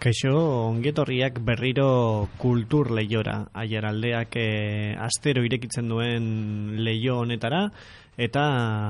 Kaixo, ongetorriak berriro kultur lehiora. Aier aldeak e, astero irekitzen duen leio honetara, eta,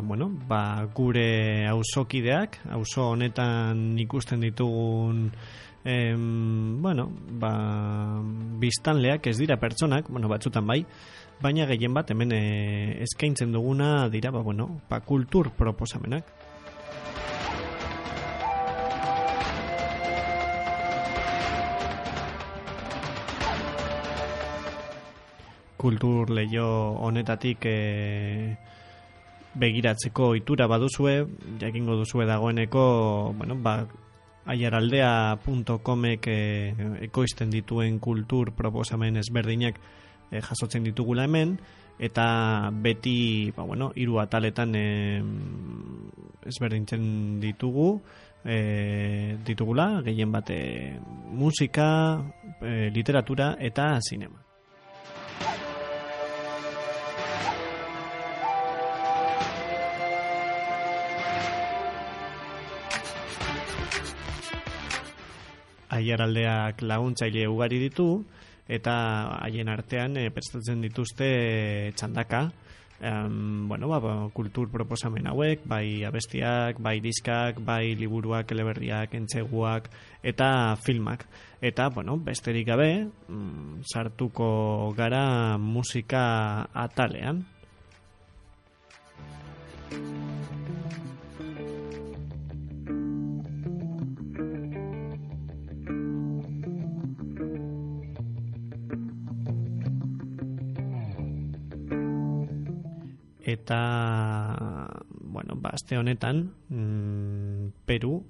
bueno, ba, gure auzokideak, auzo honetan ikusten ditugun, em, bueno, ba, biztanleak ez dira pertsonak, bueno, batzutan bai, baina gehien bat hemen e, eskaintzen duguna dira, ba, bueno, ba, kultur proposamenak. Kultur leio honetatik e, begiratzeko itura baduzue, jakingo duzue dagoeneko, bueno, ba, aiaraldea.comek e, ekoizten dituen kultur proposamen ezberdinak e, jasotzen ditugula hemen, eta beti, ba, bueno, iru ataletan e, ezberdintzen ditugu, e, ditugula, gehien bate musika, e, literatura eta sinema. Aiaraldeak laguntzaile ugari ditu eta haien artean e, prestatzen dituzte txandaka. Um, bueno, ba, ba, kultur proposamen hauek bai abestiak, bai diskak bai liburuak, eleberriak, entzeguak eta filmak. Eta bueno, besterik gabe mm, sartuko gara musika atalean eta bueno, ba, aste honetan mm, Peru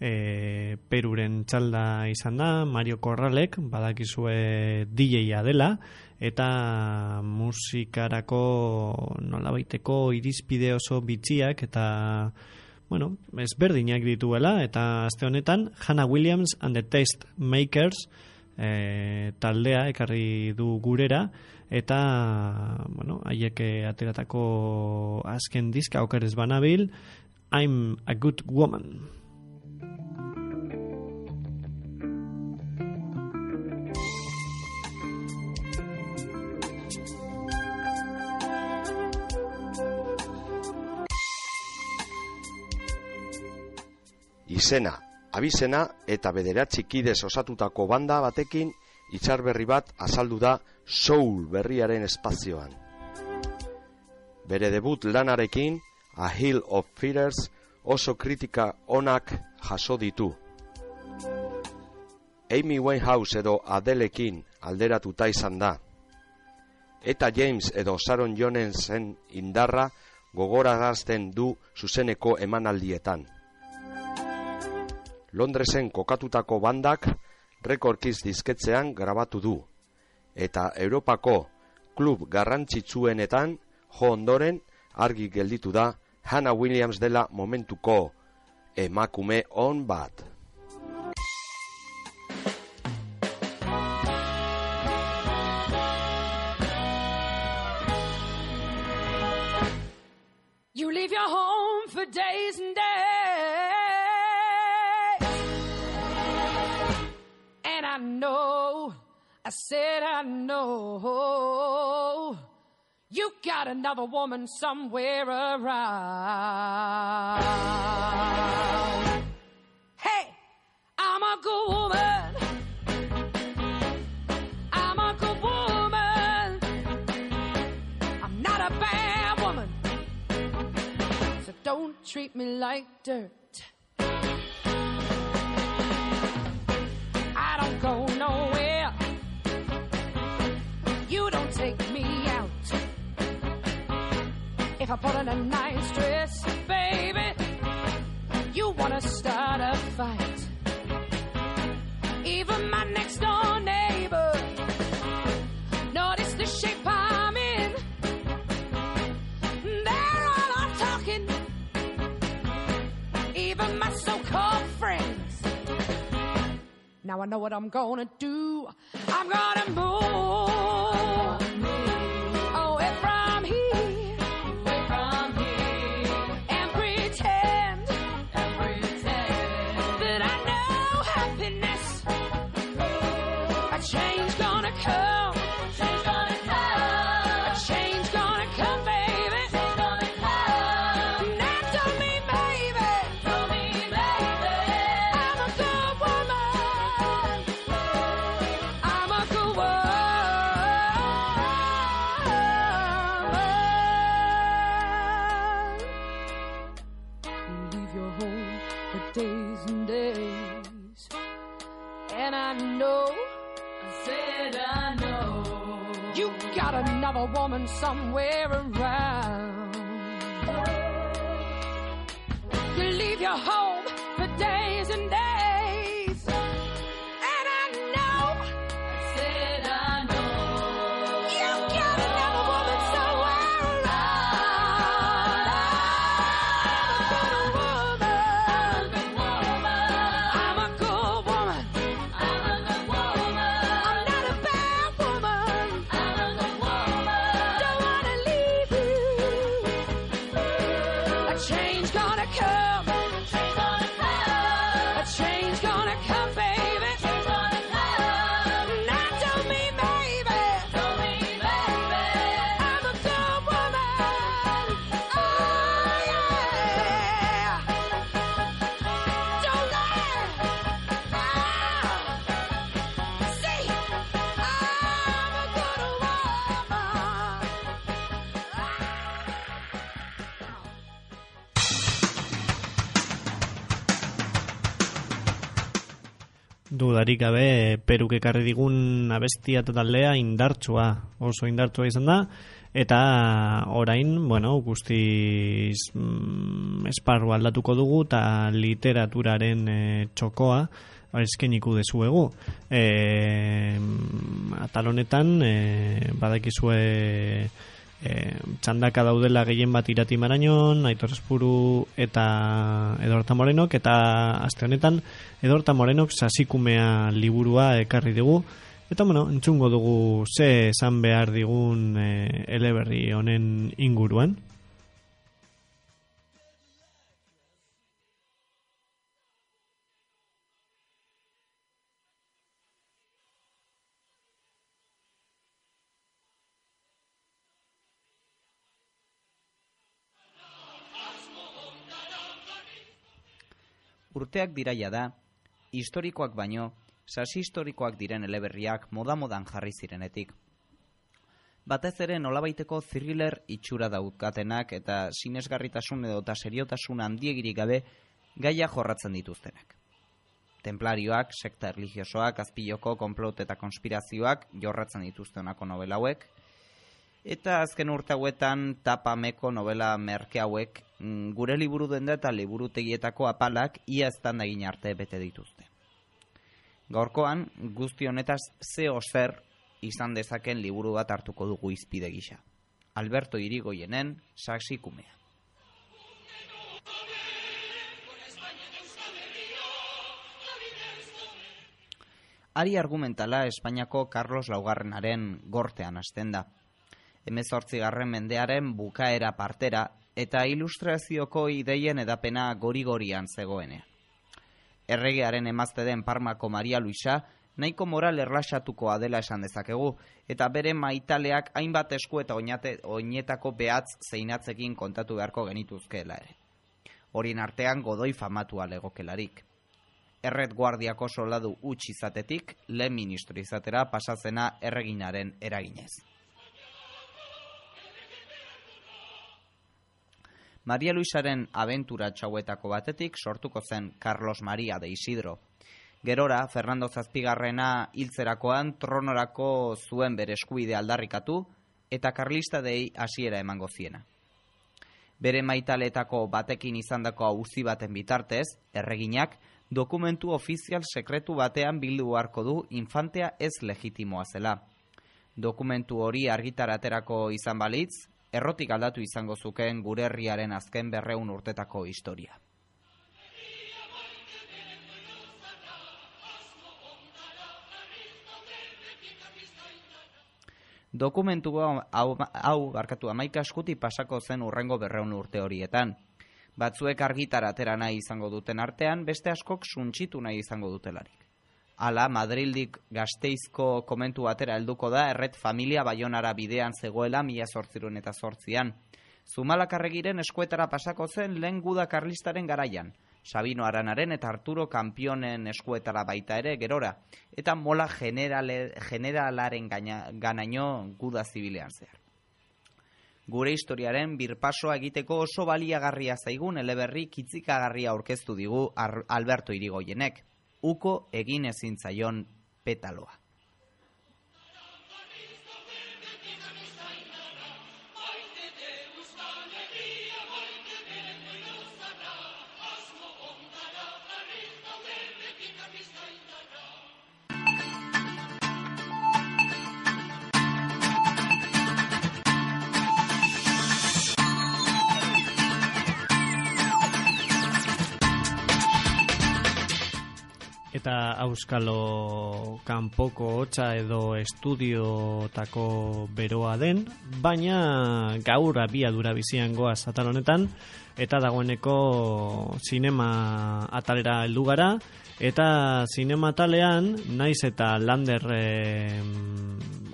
e, Peruren txalda izan da Mario Corralek badakizue DJ-a dela eta musikarako nola baiteko irizpide oso bitxiak eta bueno, ezberdinak dituela eta aste honetan Hannah Williams and the Taste Makers e, taldea ekarri du gurera eta bueno, haiek ateratako azken diska okerez banabil I'm a good woman. Izena, abizena eta bederatzi kidez osatutako banda batekin itxar berri bat azaldu da soul berriaren espazioan. Bere debut lanarekin, A Hill of Feathers, oso kritika onak jaso ditu. Amy Winehouse edo Adelekin alderatuta izan da. Eta James edo Sharon Jonesen indarra gogorarazten du zuzeneko emanaldietan. Londresen kokatutako bandak rekordkiz dizketzean grabatu du. Eta Europako klub garrantzitsuenetan jo ondoren argi gelditu da Hannah Williams dela momentuko emakume on bat. You leave your home for days and days I know, I said I know, you got another woman somewhere around. Hey, I'm a good woman. I'm a good woman. I'm not a bad woman. So don't treat me like dirt. If I put on a nice dress, baby, you wanna start a fight. Even my next door neighbor notice the shape I'm in. They're all off talking. Even my so-called friends. Now I know what I'm gonna do. I'm gonna days and days. And I know, I said I know, you got another woman somewhere around. You leave your home come. Dudarik gabe peruk ekarri digun abestia eta taldea indartsua, oso indartsua izan da eta orain, bueno, guztiz mm, esparru aldatuko dugu eta literaturaren e, txokoa eskeniko dezuegu. E, atal honetan e, badakizue e, txandaka daudela gehien bat irati marañon, Aitor Espuru eta Edorta Morenok, eta aste honetan Edorta Morenok sasikumea liburua ekarri dugu, eta bueno, entzungo dugu ze esan behar digun e, eleberri honen inguruan. Urteak diraia da, historikoak baino, sasi historikoak diren eleberriak moda-modan jarri zirenetik. Batez ere nolabaiteko thriller itxura daukatenak eta sinesgarritasun edo eta seriotasun handiegirik gabe gaia jorratzen dituztenak. Templarioak, sekta religiosoak, azpiloko, konplot eta konspirazioak jorratzen dituzte honako novela hauek, Eta azken urte hauetan tapameko novela merke hauek gure liburu denda eta liburutegietako apalak ia eztan egin arte bete dituzte. Gaurkoan, guzti honetaz ze zer izan dezaken liburu bat hartuko dugu izpide gisa. Alberto Irigoyenen saksikumea. Ari argumentala Espainiako Carlos Laugarrenaren gortean hasten da garren mendearen bukaera partera eta ilustrazioko ideien edapena gori-gorian zegoenean. Erregearen emazte den Parmako Maria Luisa nahiko moral erlaxatukoa dela esan dezakegu, eta bere maitaleak hainbat esku eta oinate, oinetako behatz zeinatzekin kontatu beharko genituzkeela ere. Horien artean godoi famatua legokelarik. Erret guardiako soldadu utx izatetik, lehen ministro izatera pasazena erreginaren eraginez. Maria Luisaren abentura txauetako batetik sortuko zen Carlos Maria de Isidro. Gerora, Fernando Zazpigarrena hiltzerakoan tronorako zuen bere eskuide aldarrikatu eta karlista dei hasiera emango ziena. Bere maitaletako batekin izandako auzi baten bitartez, erreginak, dokumentu ofizial sekretu batean bildu beharko du infantea ez legitimoa zela. Dokumentu hori argitaraterako izan balitz, errotik aldatu izango zukeen gure herriaren azken berreun urtetako historia. Dokumentu hau, hau barkatu amaika eskuti pasako zen urrengo berreun urte horietan. Batzuek argitara atera nahi izango duten artean, beste askok suntxitu nahi izango dutelarik. Ala, Madrildik gazteizko komentu batera helduko da, erret familia baionara bidean zegoela mila sortzirun eta sortzian. Zumalakarregiren eskuetara pasako zen lehen guda karlistaren garaian. Sabino Aranaren eta Arturo Kampionen eskuetara baita ere gerora. Eta mola generale, generalaren gaina, ganaino guda zibilean zehar. Gure historiaren birpasoa egiteko oso baliagarria zaigun eleberri kitzikagarria aurkeztu digu Alberto Irigoyenek. Uko egin ezin zaion petaloa. Eta auskalo kanpoko hotza edo estudiotako beroa den, baina gaur abiadura bizian goaz atal honetan, eta dagoeneko sinema atalera heldu gara, eta sinema atalean, naiz eta lander, eh,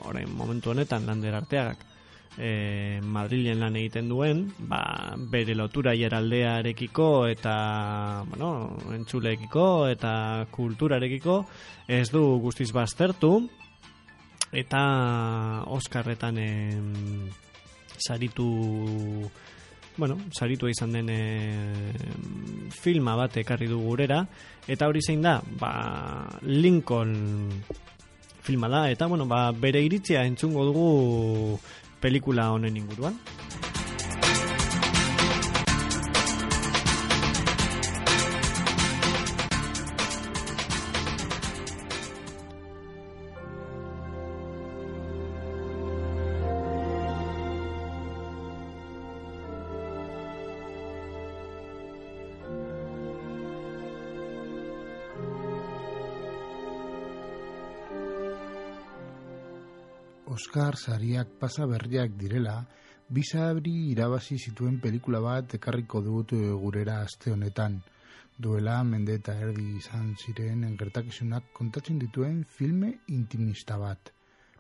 orain momentu honetan, lander arteagak, e, Madrilen lan egiten duen, ba, bere lotura jaraldearekiko eta, bueno, entzuleekiko eta kulturarekiko ez du guztiz baztertu. Eta Oscarretan em, saritu bueno, saritu izan den em, filma bat ekarri du gurera eta hori zein da, ba, Lincoln filma da. Eta bueno, ba, bere iritzia entzungo dugu pelikula honen inguruan. Oscar sariak pasa berriak direla, bizabri irabazi zituen pelikula bat ekarriko dut eh, gurera aste honetan. Duela mende eta erdi izan ziren gertakizunak kontatzen dituen filme intimista bat.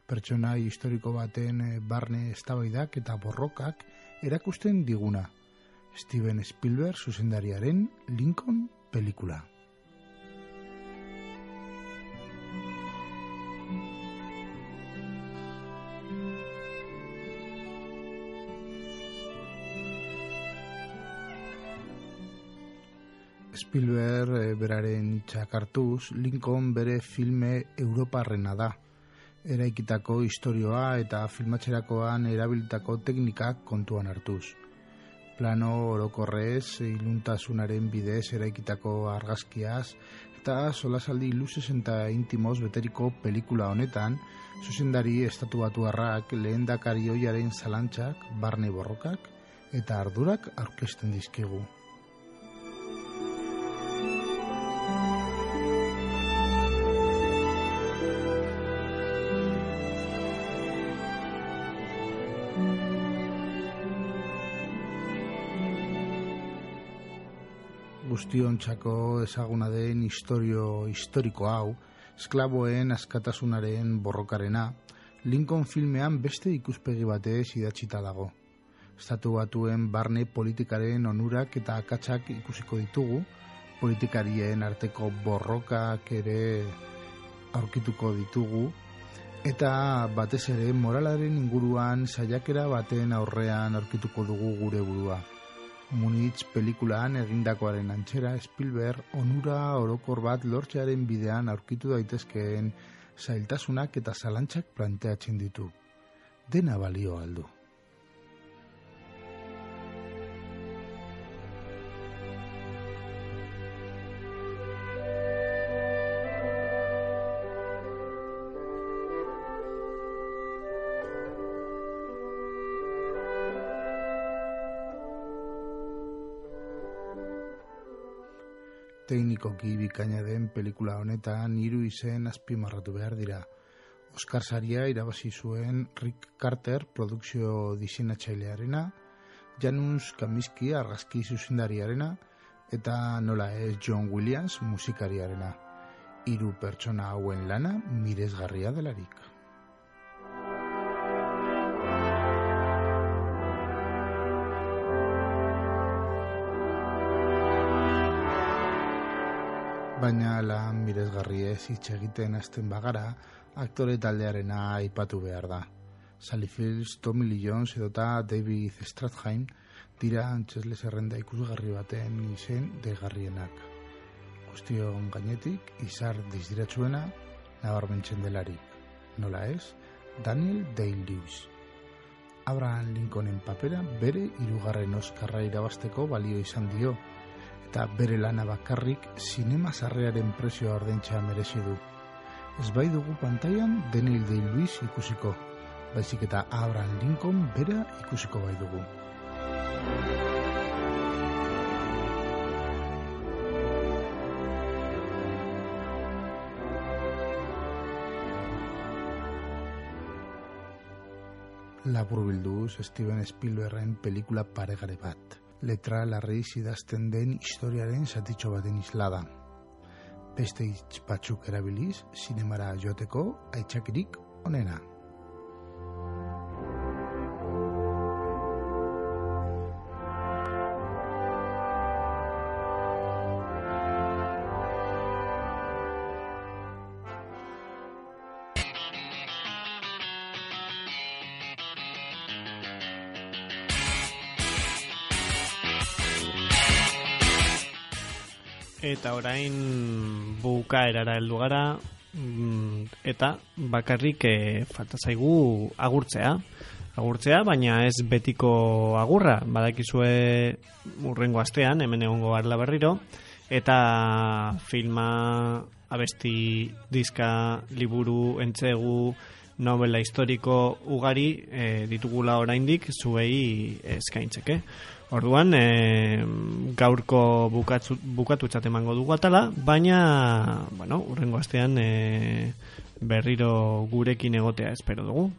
Pertsona historiko baten eh, barne eztabaidak eta borrokak erakusten diguna. Steven Spielberg zuzendariaren Lincoln pelikula. Spielberg eh, beraren hitzak Lincoln bere filme Europarrena da. Eraikitako istorioa eta filmatxerakoan erabilitako teknikak kontuan hartuz. Plano orokorrez, iluntasunaren bidez eraikitako argazkiaz, eta solasaldi luzez eta intimoz beteriko pelikula honetan, zuzendari estatu batuarrak lehen dakarioiaren zalantzak, barne borrokak eta ardurak aurkezten dizkigu. Guztiontzako ezaguna den historio historiko hau, esklaboen askatasunaren borrokarena, Lincoln filmean beste ikuspegi batez idatzita dago. Estatu batuen barne politikaren onurak eta akatsak ikusiko ditugu, politikarien arteko borrokak ere aurkituko ditugu, eta batez ere moralaren inguruan saiakera baten aurrean aurkituko dugu gure burua. Munich pelikulaan egindakoaren antxera Spielberg onura orokor bat lortzearen bidean aurkitu daitezkeen zailtasunak eta zalantzak planteatzen ditu. Dena balio aldu. Teknikoki bikaina den pelikula honetan hiru izen azpimarratu behar dira. Oscar saria irabazi zuen Rick Carter produkzio diseinatzailearena, Janus Kamiski argazki zuzendariarena eta nola ez John Williams musikariarena. Hiru pertsona hauen lana miresgarria delarik. Baina lan miresgarri ez hitz egiten hasten bagara, aktore taldearena aipatu behar da. Sally Fields, Tommy Lee Jones edota David Strathairn dira antzesle zerrenda ikusgarri baten izen degarrienak. Guztion gainetik, izar dizdiratzuena, nabarmentzen delarik. Nola ez, Daniel Day-Lewis. Abraham Lincolnen papera bere hirugarren Oscarra irabasteko balio izan dio, eta bere lana bakarrik sinema sarrearen prezioa ordaintzea merezi du. Ez bai dugu pantailan Daniel Day-Lewis ikusiko, baizik eta Abraham Lincoln bera ikusiko bai dugu. Laburbilduz Steven Spielbergen pelikula paregare bat. Letra larri idazten den historiaren zatitxo baten islada. Beste hitz batzuk erabiliz, sinemara joateko aitzakirik onena. Eta orain bukaerara heldu gara mm, eta bakarrik e, falta zaigu agurtzea. Agurtzea, baina ez betiko agurra, badakizue urrengo astean, hemen egongo garla berriro, eta filma abesti diska liburu entzegu novela historiko ugari e, ditugula oraindik zuei eskaintzeke. Orduan, e, gaurko bukatzu, bukatu emango dugu atala, baina, bueno, urrengo astean e, berriro gurekin egotea espero dugu.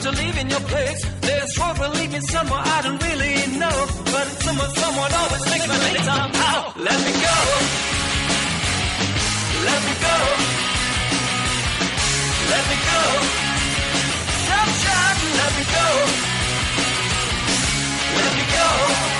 after leaving your place. There's trouble leaving somewhere I don't really know. But someone, someone always thinks my name somehow. Let me go. Let me go. Let me go. Stop trying. Let me go. Let me go.